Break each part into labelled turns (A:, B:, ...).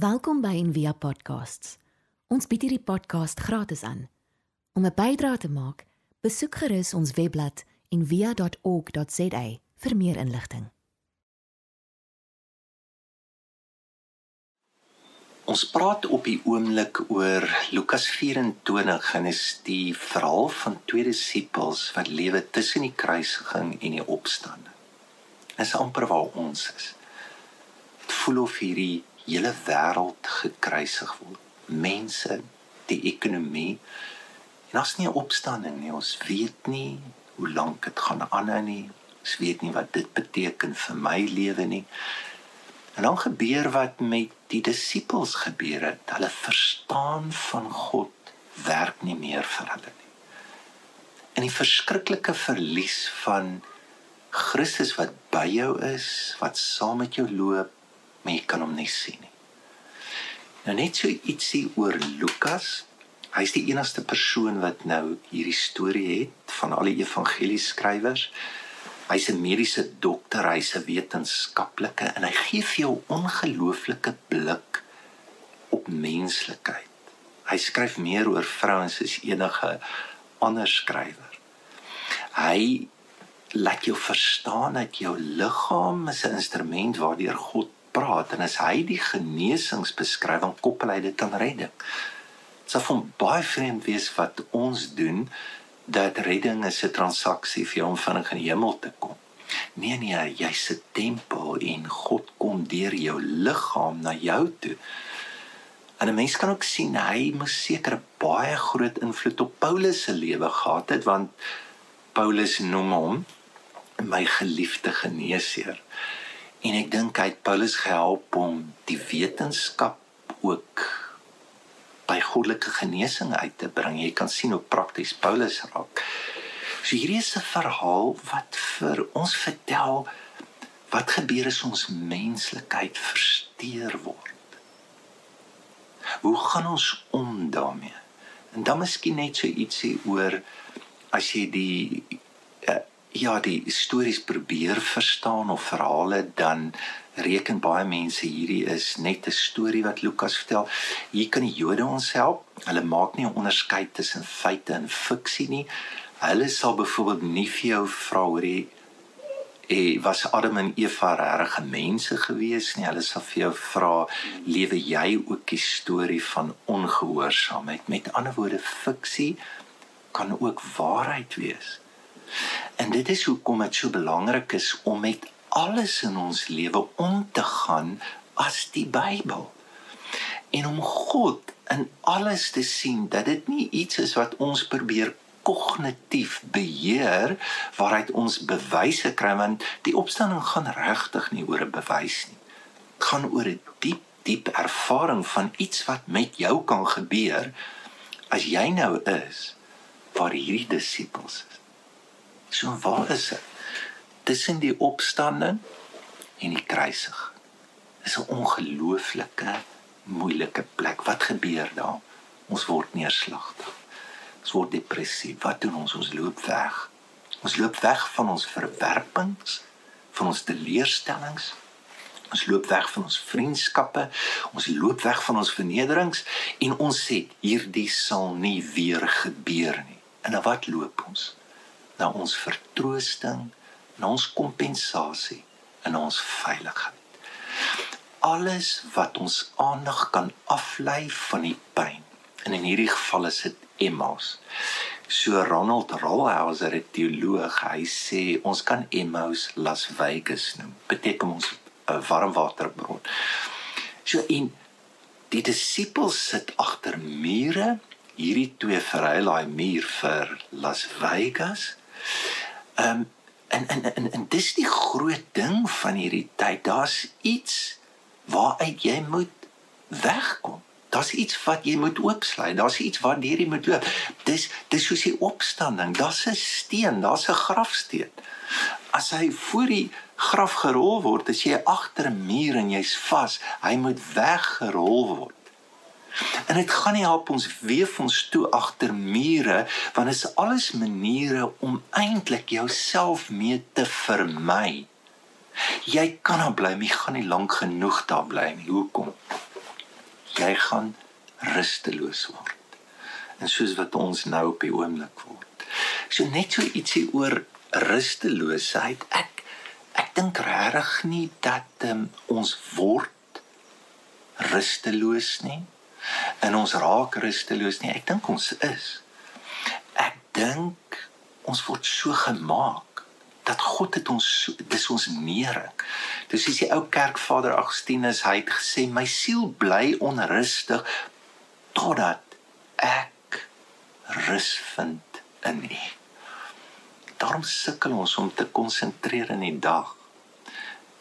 A: Welkom by Envia Podcasts. Ons bied hierdie podcast gratis aan. Om 'n bydrae te maak, besoek gerus ons webblad en via.org.za vir meer inligting.
B: Ons praat op die oomblik oor Lukas 24 en is die verhaal van twee disippels wat lewe tussen die kruisiging en die opstanding. Is amper waar ons is. Dit voel of hierdie hele wêreld gekruisig word. Mense, die ekonomie. En as nie 'n opstanding nie, ons weet nie hoe lank dit gaan aanhou nie. Ons weet nie wat dit beteken vir my lewe nie. En dan gebeur wat met die disippels gebeur het. Hulle verstaan van God werk nie meer vir hulle nie. En die verskriklike verlies van Christus wat by jou is, wat saam met jou loop, maar jy kan hom nie sien nie. Nou net so ietsie oor Lukas. Hy's die enigste persoon wat nou hierdie storie het van al die evangelieskrywers. Hy's 'n mediese dokter, hy's 'n wetenskaplike en hy gee vir jou ongelooflike blik op menslikheid. Hy skryf meer oor vrouens as enige ander skrywer. Hy laat jou verstaan dat jou liggaam is 'n instrument waardeur God praat en as hy die genesings beskryf, dan koppel hy dit aan redding. Dit sou van baie vreemd wees wat ons doen dat redding is 'n transaksie vir jou om vinnig in die hemel te kom. Nee nee, jy's 'n tempel en God kom deur jou liggaam na jou toe. En 'n mens kan ook sien hy moes seker 'n baie groot invloed op Paulus se lewe gehad het want Paulus noem hom my geliefde geneesheer. En ek dink hy het Paulus gehelp om die wetenskap ook by goddelike genesing uit te bring. Jy kan sien hoe prakties Paulus raak. So hierdie is 'n verhaal wat vir ons vertel wat gebeur as ons menslikheid versteur word. Hoe gaan ons om daarmee? En dan miskien net so ietsie oor as jy die ja die stories probeer verstaan of verhale dan reken baie mense hierdie is net 'n storie wat Lukas vertel. Hier kan die Jode ons help. Hulle maak nie 'n onderskeid tussen feite en fiksie nie. Hulle sal byvoorbeeld nie vir jou vra oor die eh was Adam en Eva regte mense gewees nie. Hulle sal vir jou vra lewe jy ook die storie van ongehoorsaamheid? Met ander woorde fiksie kan ook waarheid wees. En dit is hoekom dit so belangrik is om met alles in ons lewe om te gaan as die Bybel. En om God in alles te sien dat dit nie iets is wat ons probeer kognitief beheer waaruit ons bewyse kry want die opstanding gaan regtig nie oor 'n bewys nie. Dit gaan oor 'n diep diep ervaring van iets wat met jou kan gebeur as jy nou is waar hierdie disippels is. So waar is dit? Tussen die opstanding en die kruisig. Dis 'n ongelooflike moeilike plek. Wat gebeur daar? Ons word neerslagtig. Ons word depressief. Wat doen ons? Ons loop weg. Ons loop weg van ons verwerpings, van ons teleurstellings. Ons loop weg van ons vriendskappe. Ons loop weg van ons vernederings en ons sê hierdie sal nie weer gebeur nie. En dan wat loop ons? Na ons vertroosting, na ons kompensasie en ons veiligheid. Alles wat ons aandag kan aflei van die pyn. En in hierdie geval is dit Emmaus. So Ronald Rollhauser, 'n teoloog, hy sê ons kan Emmaus Las Vegas noem. Beteken ons 'n warmwaterbron. So in die disippels sit agter mure hierdie twee verhuil daai muur vir Las Vegas Ehm um, en en en en dis die groot ding van hierdie tyd. Daar's iets waaruit jy moet wegkom. Daar's iets wat jy moet oopsluit. Daar's iets waar jy moet loop. Dis dis soos die opstanding. Daar's 'n steen, daar's 'n grafsteen. As hy voor die graf gerol word, as jy agter 'n muur en jy's vas, hy moet weggerol word. En dit gaan nie help ons weef ons toe agter mure want dit is alles maniere om eintlik jouself mee te vermy. Jy kan daar bly, jy gaan nie lank genoeg daar bly nie. Hoekom? Jy gaan rusteloos word. En soos wat ons nou op die oomblik word. So net so ietsie oor rusteloosheid. Ek ek dink regtig nie dat um, ons word rusteloos nie. En ons raak rusteloos nie. Ek dink ons is. Ek dink ons word so gemaak dat God het ons dis ons nering. Dis is die ou kerkvader Augustinus, hy het gesê my siel bly onrustig totdat ek rus vind in U. Daarom sukkel ons om te konsentreer in die dag.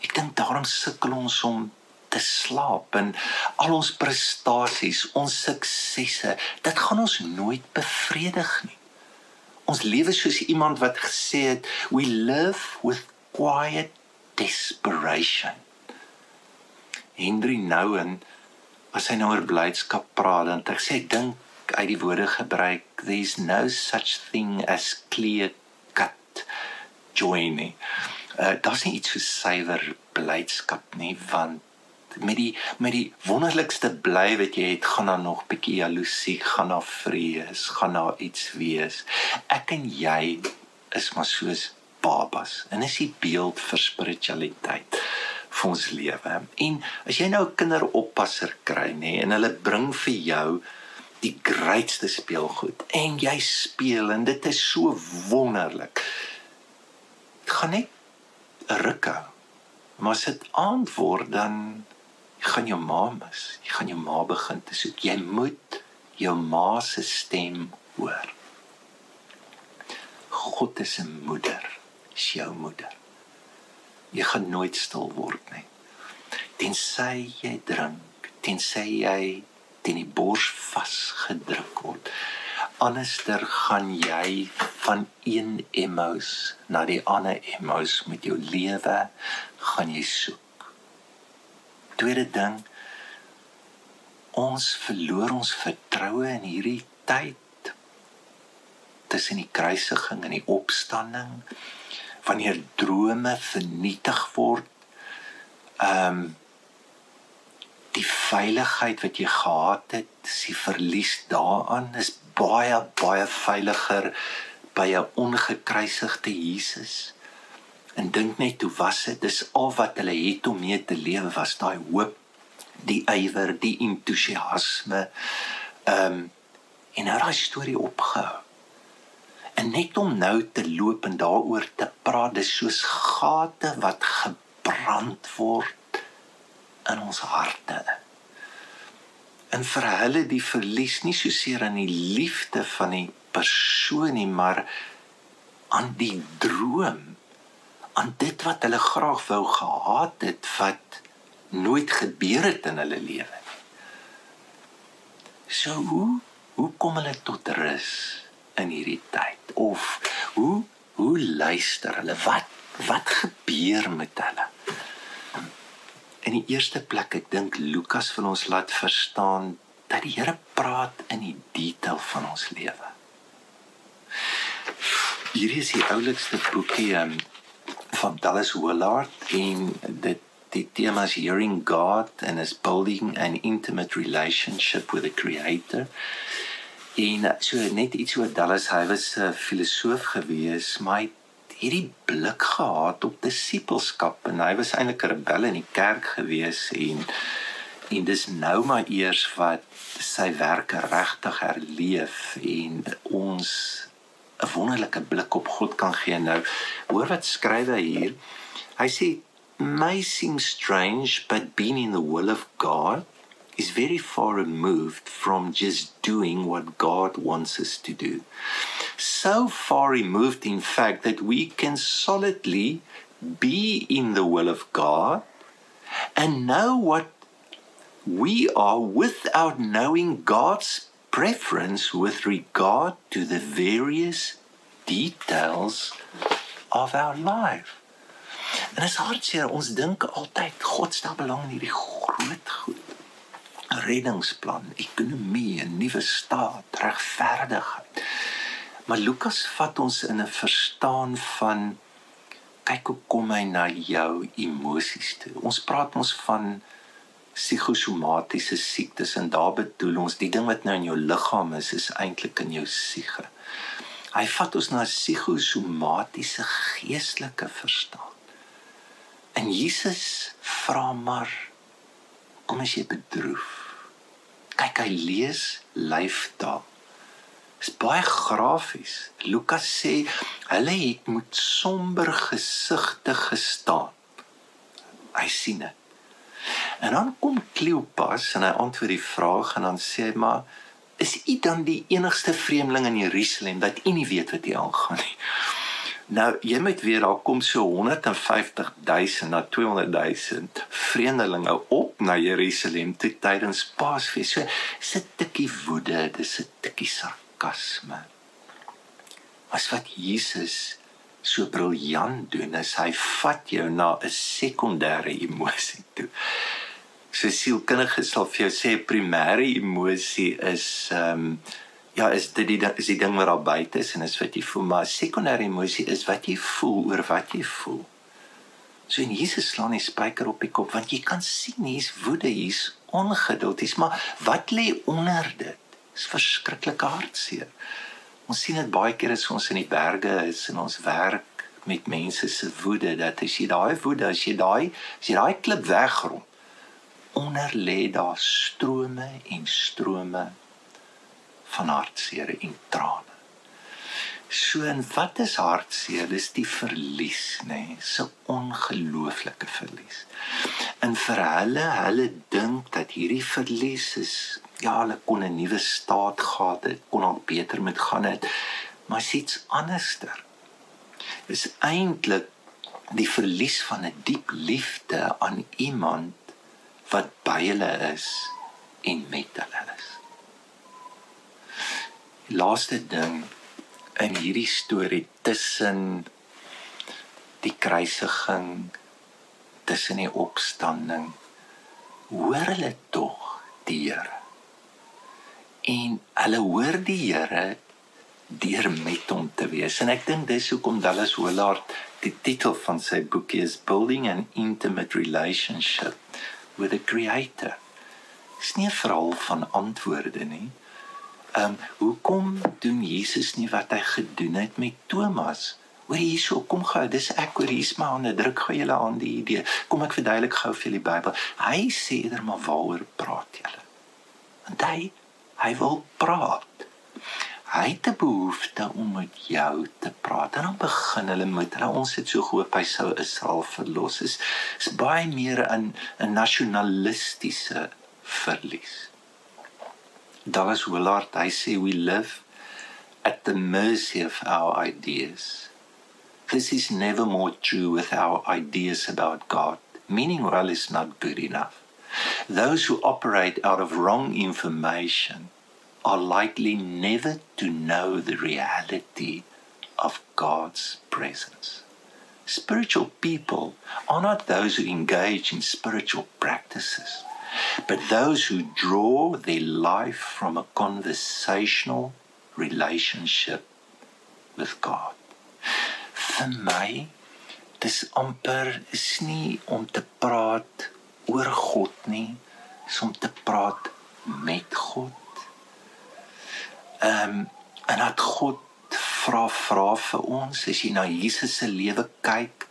B: Ek dink daarom sukkel ons om te slaap en al ons prestasies, ons suksesse, dit gaan ons nooit bevredig nie. Ons lewe soos iemand wat gesê het, we live with quiet desperation. Henry Nouwen as hy nou oor blydskap praat, dan hy sê ek dink uit die woorde gebruik, there's no such thing as clear cut joy nie. Uh, Daar's nie iets so suiwer blydskap nie, want met die met die wonderlikste bly wat jy het gaan daar nog bietjie jaloesie, gaan daar vrees, gaan daar iets wees. Ek en jy is maar soos babas en is die beeld vir spiritualiteit vir ons lewe. En as jy nou 'n kinderoppasser kry nê en hulle bring vir jou die grootste speelgoed en jy speel en dit is so wonderlik. Dit gaan net 'n ruk hou. Maar as dit aand word dan jy gaan jou ma mis. Jy gaan jou ma begin te soek. Jy moet jou ma se stem hoor. God is 'n moeder. Is jou moeder. Jy gaan nooit stil word nie. Tensy jy drink, tensy jy teen die bors vasgedruk word. Anderster gaan jy van een emos na die ander emos met jou lewe gaan jy soek tweede ding ons verloor ons vertroue in hierdie tyd tussen die kruisiging en die opstanding wanneer drome vernietig word ehm um, die veiligheid wat jy gehad het sy verlies daaraan is baie baie veiliger by 'n ongekruisigde Jesus En dink net hoe was dit? Dis al wat hulle het om mee te lewe was daai hoop, die ywer, die entoesiasme. Ehm um, en nou daai storie opgehou. En net om nou te loop en daaroor te praat, dis soos gate wat gebrand word in ons harte. En vir hulle die verlies nie so seer aan die liefde van die persoon nie, maar aan die droom aan dit wat hulle graag wou gehad het wat nooit gebeur het in hulle lewe nie. So hoe hoe kom hulle tot rus in hierdie tyd of hoe hoe luister hulle wat wat gebeur met hulle? In die eerste plek ek dink Lukas wil ons laat verstaan dat die Here praat in die detail van ons lewe. Hierdie is die oulikste boekie um, van Dallas Willard en dit die tema is hearing God and is building an intimate relationship with the creator. En so net iets oor Dallas, hy was 'n filosoof gewees, maar hy hierdie blik gehad op disippelskap en hy was eintlik 'n rebel in die kerk gewees en en dis nou maar eers wat sy werke regtig herleef en ons 'n wonderlike blik op God kan gee nou. Hoor wat skryf hy hier? Hy sê may seem strange but being in the will of God is very far removed from just doing what God wants us to do. So far removed in fact that we can solidly be in the will of God and know what we are without knowing God's preference with regard to the various details of our life. En as hartseer ons dink altyd God stel belang in hierdie groot goed. Reddingsplan, ekonomie, 'n nuwe staat, regverdigheid. Maar Lukas vat ons in 'n verstaan van kyk hoe kom hy na jou emosies toe. Ons praat ons van psigosomatiese siektes en daar bedoel ons die ding wat nou in jou liggaam is is eintlik in jou siege. Hy vat ons na psigosomatiese geestelike verstaan. En Jesus vra maar kom as jy bedroef. Kyk hy lees lyftaal. Is baie grafies. Lukas sê hulle het met somber gesigte gestaan. Hy sien dit. En dan kom Kleopas en hy antwoord die vraag en dan sê hy maar is u dan die enigste vreemdeling in Jerusalem wat u nie weet wat hier aangaan nie. Nou jy moet weer daar kom so 150 000 na 200 000 vreemdelinge op na Jerusalem te tydens Paasfees. So sit 'n tikkie woede, dis 'n tikkie sarkasme. As wat Jesus so briljant doen is hy vat jou na 'n sekondêre emosie toe. So sielkundige sal vir jou sê primêre emosie is ehm um, ja, is dit die is die ding wat daar buite is en is wat jy voel, maar sekondêre emosie is wat jy voel oor wat jy voel. So en Jesus slaan die spyker op die kop want jy kan sien hier's woede, hier's ongeduld, hier's maar wat lê onder dit? Dis verskriklike hartseer. Ons sien dit baie keer as ons in die berge is en ons werk met mense se woede dat as jy daai woede, as jy daai as jy daai klip wegrom, onder lê daar strome en strome van hartseer en trane. So en wat is hartseer? Dis die verlies, nê? Nee, so ongelooflike verlies. En vir hulle, hulle dink dat hierdie verlies is ja, hulle kon 'n nuwe staat gehad het, kon al beter met gaan het, maar iets anderster. Is eintlik die verlies van 'n diep liefde aan iemand wat by hulle is en met hulle is. Die laaste ding in hierdie storie tussen die kruisiging tussen die opstanding hoor hulle tog die Here en hulle hoor die Here deur met hom te wees. En ek dink dis hoekom Dallas Willard die titel van sy boekie is Building an Intimate Relationship with the Creator. Dis nie 'n verhaal van antwoorde nie. Ehm um, hoekom doen Jesus nie wat hy gedoen het met Thomas? Hoor hierso, kom gou, dis ek oor hier's my hande, druk gou julle aan die idee. Kom ek verduidelik gou vir julle die Bybel. Hy sê eerder maar waaroor praat julle? Want hy Hy wil praat. Hy het 'n behoefte om met jou te praat. En dan begin hulle met hulle ons het so gehoop hy sou Israel verlos. Is is baie meer in 'n nasionalistiese verlies. Dallas Willard hy sê we live at the mercy of our ideas. This is never more true with our ideas about God. Meaning well is not good enough. Those who operate out of wrong information are likely never to know the reality of God's presence. Spiritual people are not those who engage in spiritual practices, but those who draw their life from a conversational relationship with God. Vir my dis amper is nie om te praat oor God nie, is om te praat met God. Ehm um, en dat God vra vra vir ons as jy na Jesus se lewe kyk.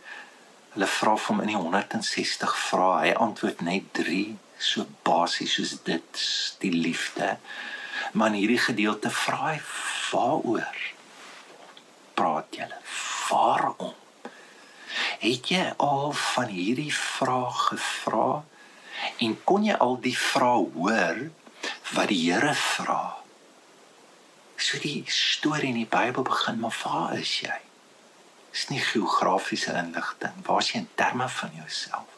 B: Hulle vra vir hom in die 160 vrae, hy antwoord net 3, so basies soos dit, die liefde. Maar in hierdie gedeelte vra hy waaroor praat julle? Waarom? Het jy al van hierdie vraag gevra en kon jy al die vrae hoor wat die Here vra? So die storie in die Bybel begin, maar waar is jy? Dis nie geografiese inligting, waar is jy in terme van jouself?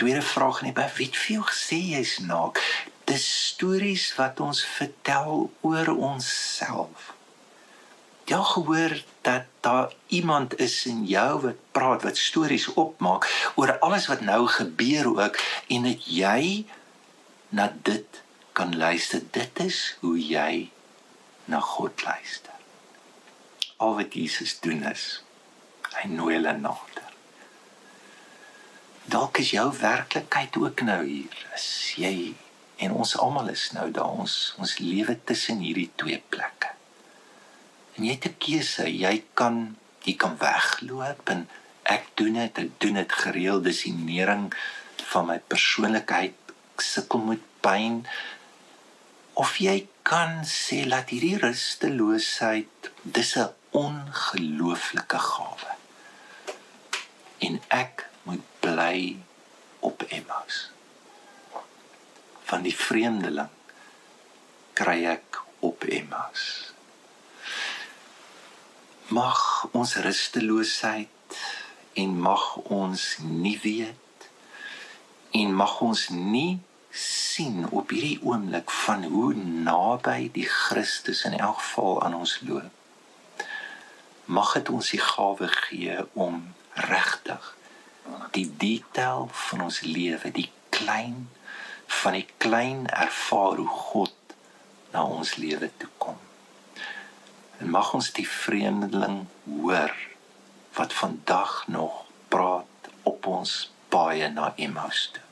B: Tweede vraag in die Bybel, wie het vir jou gesê jy's naak? Dis stories wat ons vertel oor onsself jy gehoor dat daar iemand is in jou wat praat wat stories opmaak oor alles wat nou gebeur ook en dat jy na dit kan luister dit is hoe jy na God luister al wat Jesus doen is hy nooi hulle nader dalk is jou werklikheid ook nou hier. As jy en ons almal is nou daar ons ons lewe tussen hierdie twee plekke. En jy het 'n keuse. Jy kan jy kan wegloop en ek doen dit, ek doen dit gereeld, dis die nering van my persoonlikheid. Ek sukkel met pyn. Of jy kan sê laat hierdie rusteloosheid dis 'n ongelooflike gawe. En ek moet bly op Emmaus. Van die vreemdeling kry ek op Emmaus. Mag ons rusteloosheid en mag ons nie weet en mag ons nie sien op hierdie oomblik van hoe naby die Christus in elk geval aan ons loop. Mag dit ons die gawe gee om regtig die detail van ons lewe, die klein van die klein ervaar hoe God na ons lewe toe kom. En mag ons die vreemdeling hoor wat vandag nog praat op ons baie na Emmaus toe.